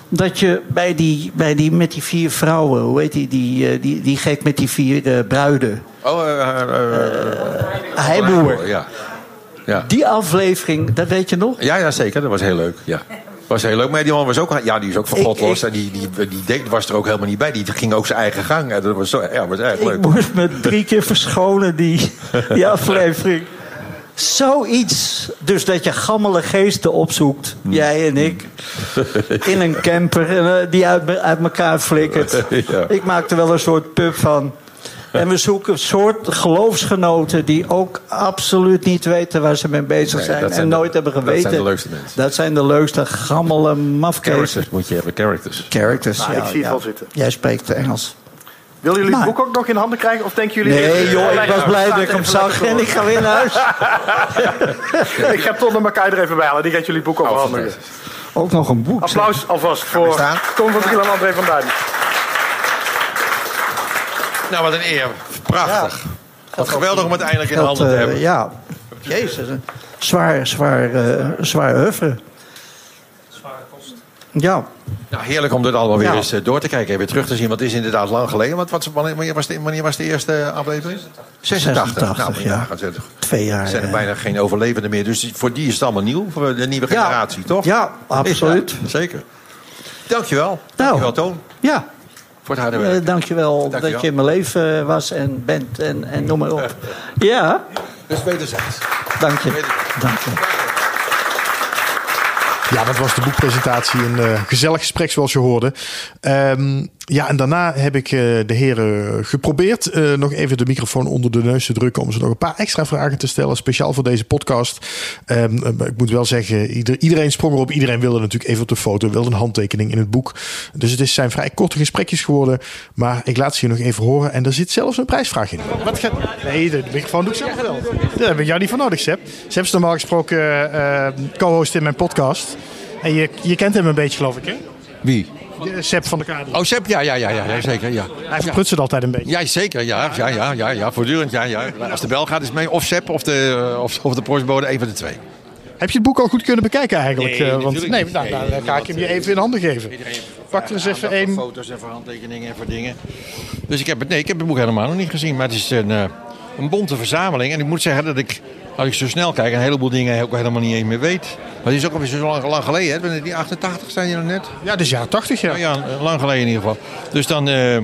[SPEAKER 1] dat je bij die, bij die, met die vier vrouwen, hoe heet die, die, die, die gek met die vier uh, bruiden.
[SPEAKER 3] Oh, uh,
[SPEAKER 1] Heiboer.
[SPEAKER 3] Ja. ja.
[SPEAKER 1] Die aflevering, dat weet je nog?
[SPEAKER 3] Ja, ja, zeker. Dat was heel leuk. Ja. was heel leuk. Maar die man was ook, ja, die is ook van God los. En die, die, die, die, was er ook helemaal niet bij. Die ging ook zijn eigen gang. En dat was, zo, ja, was echt leuk.
[SPEAKER 1] Ik moest me drie keer verschonen, die, die aflevering. Zoiets. Dus dat je gammele geesten opzoekt, jij en ik, in een camper die uit, uit elkaar flikkert. Ik maak er wel een soort pub van. En we zoeken een soort geloofsgenoten die ook absoluut niet weten waar ze mee bezig nee, zijn. En nooit hebben geweten. Dat
[SPEAKER 3] zijn de leukste mensen.
[SPEAKER 1] Dat zijn de leukste gammele mafkezen.
[SPEAKER 3] Characters moet je hebben, characters.
[SPEAKER 1] Characters, nou,
[SPEAKER 5] ja. Ik zie het wel zitten.
[SPEAKER 1] Jij spreekt Engels.
[SPEAKER 5] Willen jullie het boek ook nog in handen krijgen? Of denken jullie...
[SPEAKER 1] Nee, joh, ik was blij dat ik hem zag en ik ga weer naar huis.
[SPEAKER 5] ik ga Ton en elkaar er even bij halen. Die gaat jullie boek overhandigen.
[SPEAKER 1] Oh, ook nog een boek.
[SPEAKER 5] Applaus alvast voor Tom van Driel en André van Duin.
[SPEAKER 3] Nou, wat een eer. Prachtig. Ja. Wat geweldig om het eindelijk in de handen te uh, hebben.
[SPEAKER 1] Ja, jezus. Zwaar, zwaar, uh, zwaar huffen. Ja.
[SPEAKER 3] Nou, heerlijk om dit allemaal weer eens uh, door te kijken en weer terug te zien. Want het is inderdaad lang geleden. Want wat, wanneer, was de, wanneer was de eerste aflevering?
[SPEAKER 1] 86. 86 nou, ja. Twee jaar. Er
[SPEAKER 3] zijn er bijna geen overlevenden meer. Dus voor die is het allemaal nieuw. Voor de nieuwe generatie,
[SPEAKER 1] ja.
[SPEAKER 3] toch?
[SPEAKER 1] Ja, absoluut.
[SPEAKER 3] Ja, zeker. Dankjewel.
[SPEAKER 1] Nou,
[SPEAKER 3] Dankjewel, Toon.
[SPEAKER 1] Ja.
[SPEAKER 3] Voor het harde werk.
[SPEAKER 1] Uh, dankjewel, dankjewel dat je in mijn leven was en bent en, en noem maar op. ja.
[SPEAKER 3] Dus wederzijds.
[SPEAKER 1] Dank je. Dank je.
[SPEAKER 2] Ja, dat was de boekpresentatie. Een uh, gezellig gesprek zoals je hoorde. Um, ja, en daarna heb ik uh, de heren geprobeerd uh, nog even de microfoon onder de neus te drukken om ze nog een paar extra vragen te stellen, speciaal voor deze podcast. Um, ik moet wel zeggen, ieder, iedereen sprong erop. Iedereen wilde natuurlijk even op de foto, wilde een handtekening in het boek. Dus het is, zijn vrij korte gesprekjes geworden. Maar ik laat ze je nog even horen. En er zit zelfs een prijsvraag in. Wat gaat... Nee, de microfoon doe ik zelf wel. Daar heb ik jou niet voor nodig, Seb. Seb is normaal gesproken uh, co-host in mijn podcast. En je, je kent hem een beetje, geloof ik, hè?
[SPEAKER 3] Wie?
[SPEAKER 2] Sep van de Kade.
[SPEAKER 3] Oh, Sep, ja, ja, ja, ja, zeker. Ja.
[SPEAKER 2] Hij verprutst het altijd een beetje.
[SPEAKER 3] Ja, zeker. Ja, ja, ja, ja, ja, voortdurend. Ja, ja. Als de bel gaat, is mee of Sep of de, of, of de postbode, een van de twee.
[SPEAKER 2] Heb je het boek al goed kunnen bekijken eigenlijk? Nee, Want, nee nou, dan ga ik hem je even in handen geven. Pak er eens even één.
[SPEAKER 3] Voor foto's en voor handtekeningen en voor dingen. Dus ik heb het, nee, ik heb het boek helemaal nog niet gezien. Maar het is een, een bonte verzameling. En ik moet zeggen dat ik, als ik zo snel kijk, een heleboel dingen ook helemaal niet eens meer weet. Maar het is ook alweer zo lang, lang geleden. Hè? Die 88 zijn die nog net?
[SPEAKER 2] Ja, dat is jaren 80, ja.
[SPEAKER 3] Ja, lang geleden in ieder geval. Dus dan uh,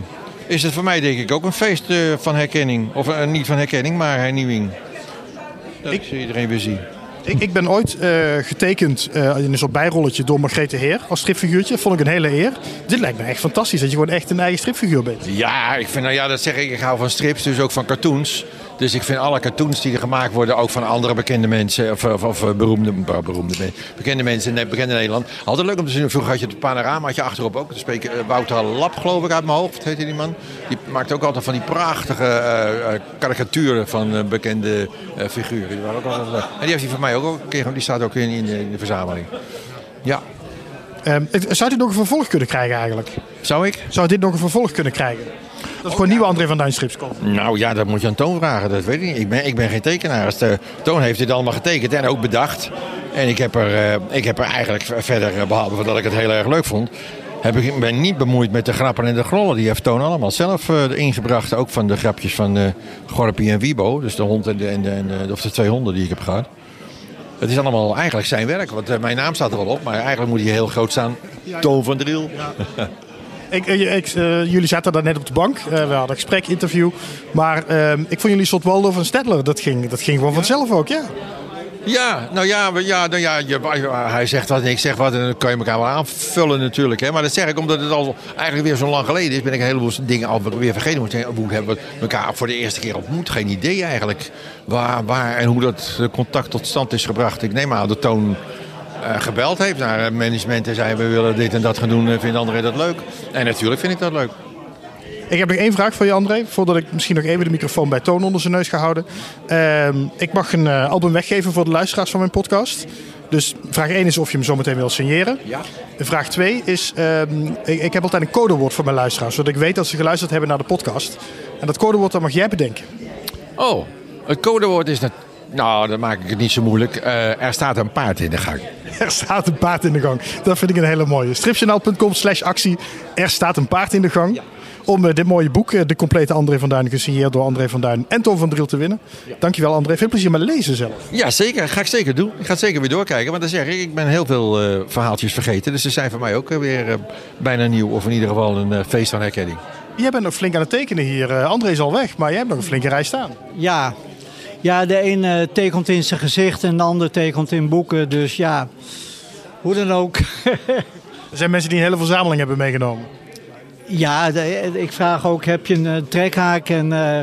[SPEAKER 3] is het voor mij denk ik ook een feest uh, van herkenning. Of uh, niet van herkenning, maar hernieuwing. Dat ik, iedereen weer zien.
[SPEAKER 2] Ik, ik ben ooit getekend in een soort bijrolletje door Margrethe Heer als stripfiguurtje. Vond ik een hele eer. Dit lijkt me echt fantastisch dat je gewoon echt een eigen stripfiguur bent.
[SPEAKER 3] Ja, ik vind, nou ja, dat zeg ik. Ik hou van strips, dus ook van cartoons. Dus ik vind alle cartoons die er gemaakt worden, ook van andere bekende mensen, of, of, of beroemde, beroemde, bekende mensen in bekende Nederland, altijd leuk om te zien. Vroeger had je het panoramaatje achterop ook. Dus spreken Wouter Lap, geloof ik, uit mijn hoofd, heette die man. Die maakt ook altijd van die prachtige uh, karikaturen van bekende figuren. Die waren ook altijd leuk. En die heeft hij voor mij ook keer, die staat ook in, in, de, in de verzameling. Ja.
[SPEAKER 2] Um, zou dit nog een vervolg kunnen krijgen eigenlijk?
[SPEAKER 3] Zou ik?
[SPEAKER 2] Zou dit nog een vervolg kunnen krijgen? Dat is gewoon nieuwe André van Duin komt.
[SPEAKER 3] Nou ja, dat moet je aan Toon vragen. Dat weet ik niet. Ik ben, ik ben geen tekenaar. De, Toon heeft dit allemaal getekend en ook bedacht. En ik heb er, ik heb er eigenlijk verder, behalve dat ik het heel erg leuk vond heb ik ben niet bemoeid met de grappen en de grollen. Die heeft Toon allemaal zelf uh, ingebracht. Ook van de grapjes van uh, Gorpie en Wibo. Dus de hond en de, en de, en de, of de twee honden die ik heb gehad. Het is allemaal eigenlijk zijn werk. Want uh, mijn naam staat er wel op. Maar eigenlijk moet hij heel groot staan. Toon van Driel. Ja.
[SPEAKER 2] Ik, ik, jullie zaten daar net op de bank. we hadden een gesprek, interview. Maar ehm, ik vond jullie soort Waldorf en Stedtler. Dat ging, dat ging gewoon vanzelf ook, ja.
[SPEAKER 3] Ja, nou ja, ja, nou ja je, hij zegt wat en ik zeg wat en dan kan je elkaar wel aanvullen natuurlijk. Hè. Maar dat zeg ik omdat het al eigenlijk weer zo lang geleden is. Ben ik een heleboel dingen alweer vergeten. Hoe hebben we elkaar voor de eerste keer ontmoet? Geen idee eigenlijk waar, waar en hoe dat contact tot stand is gebracht. Ik neem aan dat Toon gebeld heeft naar management en zei we willen dit en dat gaan doen. Vindt André dat leuk? En natuurlijk vind ik dat leuk.
[SPEAKER 2] Ik heb nog één vraag voor je, André. Voordat ik misschien nog even de microfoon bij Toon onder zijn neus ga houden. Ehm, ik mag een uh, album weggeven voor de luisteraars van mijn podcast. Dus vraag 1 is of je hem zo meteen wil signeren. Ja. vraag 2 is, ehm, ik, ik, heb altijd een codewoord voor mijn luisteraars. Zodat ik weet dat ze geluisterd hebben naar de podcast. En dat codewoord, dat mag jij bedenken.
[SPEAKER 3] Oh, het codewoord is dat... Nou, dan maak ik het niet zo moeilijk. Uh, er staat een paard in de gang.
[SPEAKER 2] Er staat een paard in de gang. Dat vind ik een hele mooie. Stripjournaal.com slash actie. Er staat een paard in de gang. Ja om eh, dit mooie boek, eh, de complete André van Duin, gesigneerd door André van Duin en Tom van Driel te winnen. Dankjewel André, veel plezier met lezen zelf.
[SPEAKER 3] Ja, zeker. Ga ik zeker doen. Ik ga het zeker weer doorkijken. Want dan zeg ik, ik ben heel veel uh, verhaaltjes vergeten. Dus ze zijn voor mij ook weer uh, bijna nieuw. Of in ieder geval een feest van herkenning.
[SPEAKER 2] Jij bent nog flink aan het tekenen hier. André is al weg, maar jij hebt nog een flinke rij staan.
[SPEAKER 1] Ja, ja de een tekent in zijn gezicht en de ander tekent in boeken. Dus ja, hoe dan ook.
[SPEAKER 2] er zijn mensen die een hele verzameling hebben meegenomen.
[SPEAKER 1] Ja, ik vraag ook, heb je een eh, trekhaak en uh,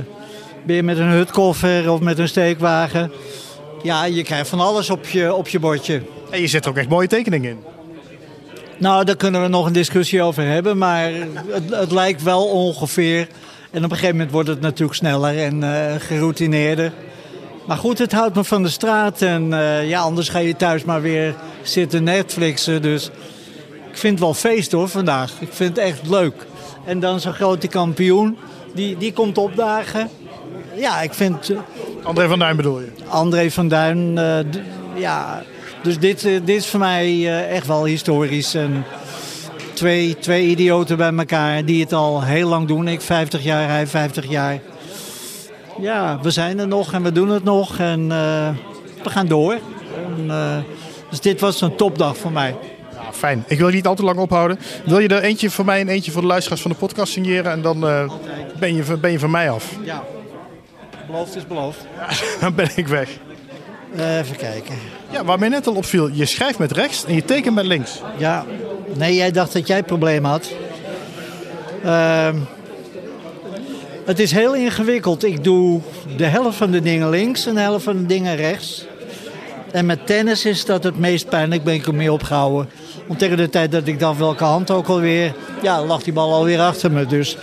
[SPEAKER 1] ben je met een hutkoffer of met een steekwagen? Ja, je krijgt van alles op je, op je bordje.
[SPEAKER 2] En je zet er ook echt mooie tekeningen in.
[SPEAKER 1] Nou, daar kunnen we nog een discussie over hebben, maar het, het lijkt wel ongeveer. En op een gegeven moment wordt het natuurlijk sneller en uh, geroutineerder. Maar goed, het houdt me van de straat en uh, ja, anders ga je thuis maar weer zitten Netflixen. Dus ik vind het wel feest hoor vandaag. Ik vind het echt leuk. En dan zo'n grote kampioen, die, die komt opdagen. Ja, ik vind... Uh,
[SPEAKER 2] André van Duin bedoel je?
[SPEAKER 1] André van Duin, uh, ja. Dus dit, dit is voor mij echt wel historisch. En twee, twee idioten bij elkaar die het al heel lang doen. Ik 50 jaar, hij 50 jaar. Ja, we zijn er nog en we doen het nog. En we gaan door. En, dus dit was een topdag voor mij
[SPEAKER 2] fijn. Ik wil je niet al te lang ophouden. Wil je er eentje voor mij en eentje voor de luisteraars van de podcast signeren? En dan uh, ben, je, ben je van mij af.
[SPEAKER 1] Ja, beloofd is beloofd.
[SPEAKER 2] dan ben ik weg.
[SPEAKER 1] Even kijken.
[SPEAKER 2] Ja, waar mij net al opviel, je schrijft met rechts en je tekent met links.
[SPEAKER 1] Ja, nee, jij dacht dat jij probleem had. Uh, het is heel ingewikkeld. Ik doe de helft van de dingen links en de helft van de dingen rechts. En met tennis is dat het meest pijnlijk, ben ik er mee opgehouden. Want tegen de tijd dat ik dan welke hand ook alweer... Ja, lag die bal alweer achter me. Dus.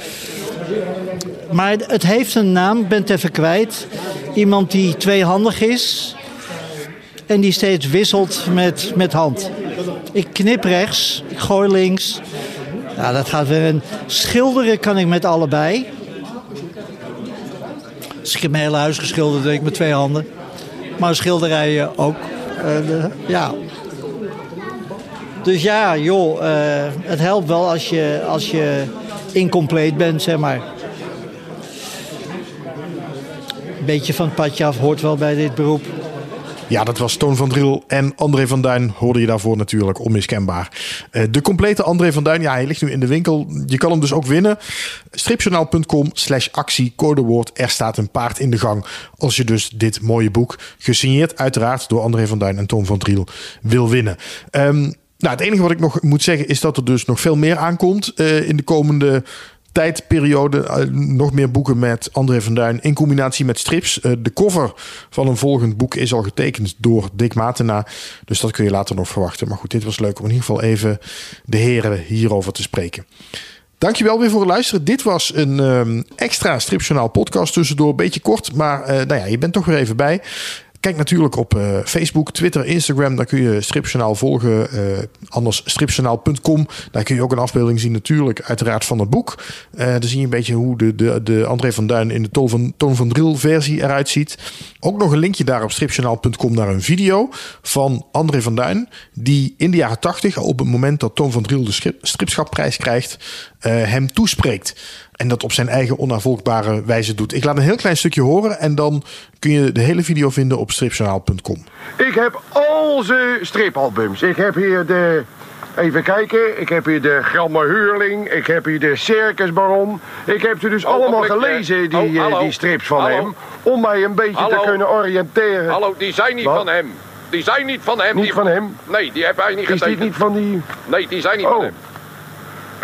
[SPEAKER 1] Maar het heeft een naam, ik ben het even kwijt. Iemand die tweehandig is. En die steeds wisselt met, met hand. Ik knip rechts, ik gooi links. Nou, dat gaat weer. Schilderen kan ik met allebei. Dus ik heb mijn hele huis geschilderd, denk ik, met twee handen. Maar schilderijen ook. Uh, ja, dus ja, joh, uh, het helpt wel als je, als je incompleet bent, zeg maar. Een beetje van het padje af hoort wel bij dit beroep.
[SPEAKER 2] Ja, dat was Toon van Driel en André van Duin hoorde je daarvoor natuurlijk onmiskenbaar. Uh, de complete André van Duin, ja, hij ligt nu in de winkel. Je kan hem dus ook winnen. Stripjournaal.com slash actie, codewoord, er staat een paard in de gang. Als je dus dit mooie boek, gesigneerd uiteraard door André van Duin en Toon van Driel, wil winnen. Um, nou, het enige wat ik nog moet zeggen is dat er dus nog veel meer aankomt uh, in de komende tijdperiode. Uh, nog meer boeken met André van Duin in combinatie met strips. Uh, de cover van een volgend boek is al getekend door Dick Matena. Dus dat kun je later nog verwachten. Maar goed, dit was leuk om in ieder geval even de heren hierover te spreken. Dankjewel weer voor het luisteren. Dit was een um, extra stripjournaal podcast tussendoor. Beetje kort, maar uh, nou ja, je bent toch weer even bij. Kijk natuurlijk op uh, Facebook, Twitter, Instagram. Daar kun je Stripjournaal volgen. Uh, anders stripjournaal.com. Daar kun je ook een afbeelding zien natuurlijk uiteraard van het boek. Uh, dan zie je een beetje hoe de, de, de André van Duin in de Toon van, Toon van Drill versie eruit ziet. Ook nog een linkje daar op stripjournaal.com naar een video van André van Duin. Die in de jaren 80, op het moment dat Toon van Drill de stripschapprijs krijgt, hem toespreekt. En dat op zijn eigen onafvolgbare wijze doet. Ik laat een heel klein stukje horen en dan kun je de hele video vinden op stripjournaal.com.
[SPEAKER 6] Ik heb al zijn stripalbums. Ik heb hier de... Even kijken, ik heb hier de Gramme Huurling, ik heb hier de Circusbaron. Ik heb ze dus oh, allemaal gelezen, die, oh, eh, die strips van hem. Om mij een beetje te kunnen oriënteren.
[SPEAKER 7] Hallo, die zijn niet van hem. Die zijn niet van hem.
[SPEAKER 6] Niet van hem?
[SPEAKER 7] Nee, die heb hij niet getekend.
[SPEAKER 6] Is die niet van die...
[SPEAKER 7] Nee, die zijn niet van oh. hem.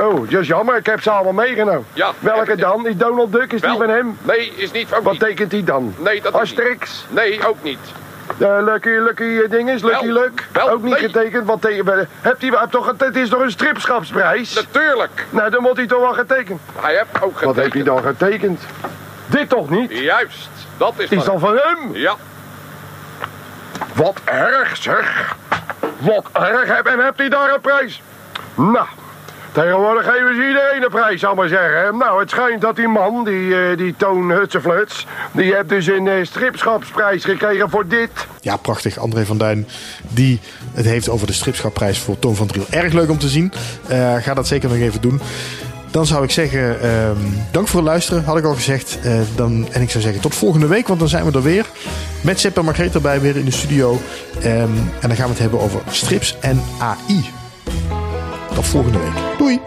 [SPEAKER 6] Oh, dat is jammer. Ik heb ze allemaal meegenomen. Ja, Welke dan? Is Donald Duck? Is die van hem?
[SPEAKER 7] Nee, is niet van
[SPEAKER 6] Wat tekent hij dan?
[SPEAKER 7] Nee, dat
[SPEAKER 6] Asterix?
[SPEAKER 7] Nee, ook niet.
[SPEAKER 6] De Lucky, Lucky uh, dinges, Lucky wel, Luck. Wel, ook niet getekend. Wat tegen, hebt hij, toch, het is toch een stripschapsprijs?
[SPEAKER 7] Natuurlijk.
[SPEAKER 6] Nou, dan moet hij toch wel getekend.
[SPEAKER 7] Hij heeft ook getekend.
[SPEAKER 6] Wat heeft hij dan getekend? Dit toch niet?
[SPEAKER 7] Juist, dat is
[SPEAKER 6] Is dan van hem?
[SPEAKER 7] Ja.
[SPEAKER 6] Wat erg zeg. Wat erg. En hebt hij daar een prijs? Nou, Tegenwoordig geven ze iedereen een prijs, zal maar zeggen. Nou, het schijnt dat die man, die, uh, die Toon Hutsefluts... die heeft dus een uh, stripschapsprijs gekregen voor dit.
[SPEAKER 2] Ja, prachtig. André van Duin, die het heeft over de stripschapprijs voor Toon van Driel. Erg leuk om te zien. Uh, ga dat zeker nog even doen. Dan zou ik zeggen, ehm, dank voor het luisteren, had ik al gezegd. dan, en ik zou zeggen, tot volgende week, want dan zijn we er weer. Met Sepp en Margreet erbij weer in de studio. Um, en dan gaan we het hebben over strips en AI. Tot volgende week. Doei!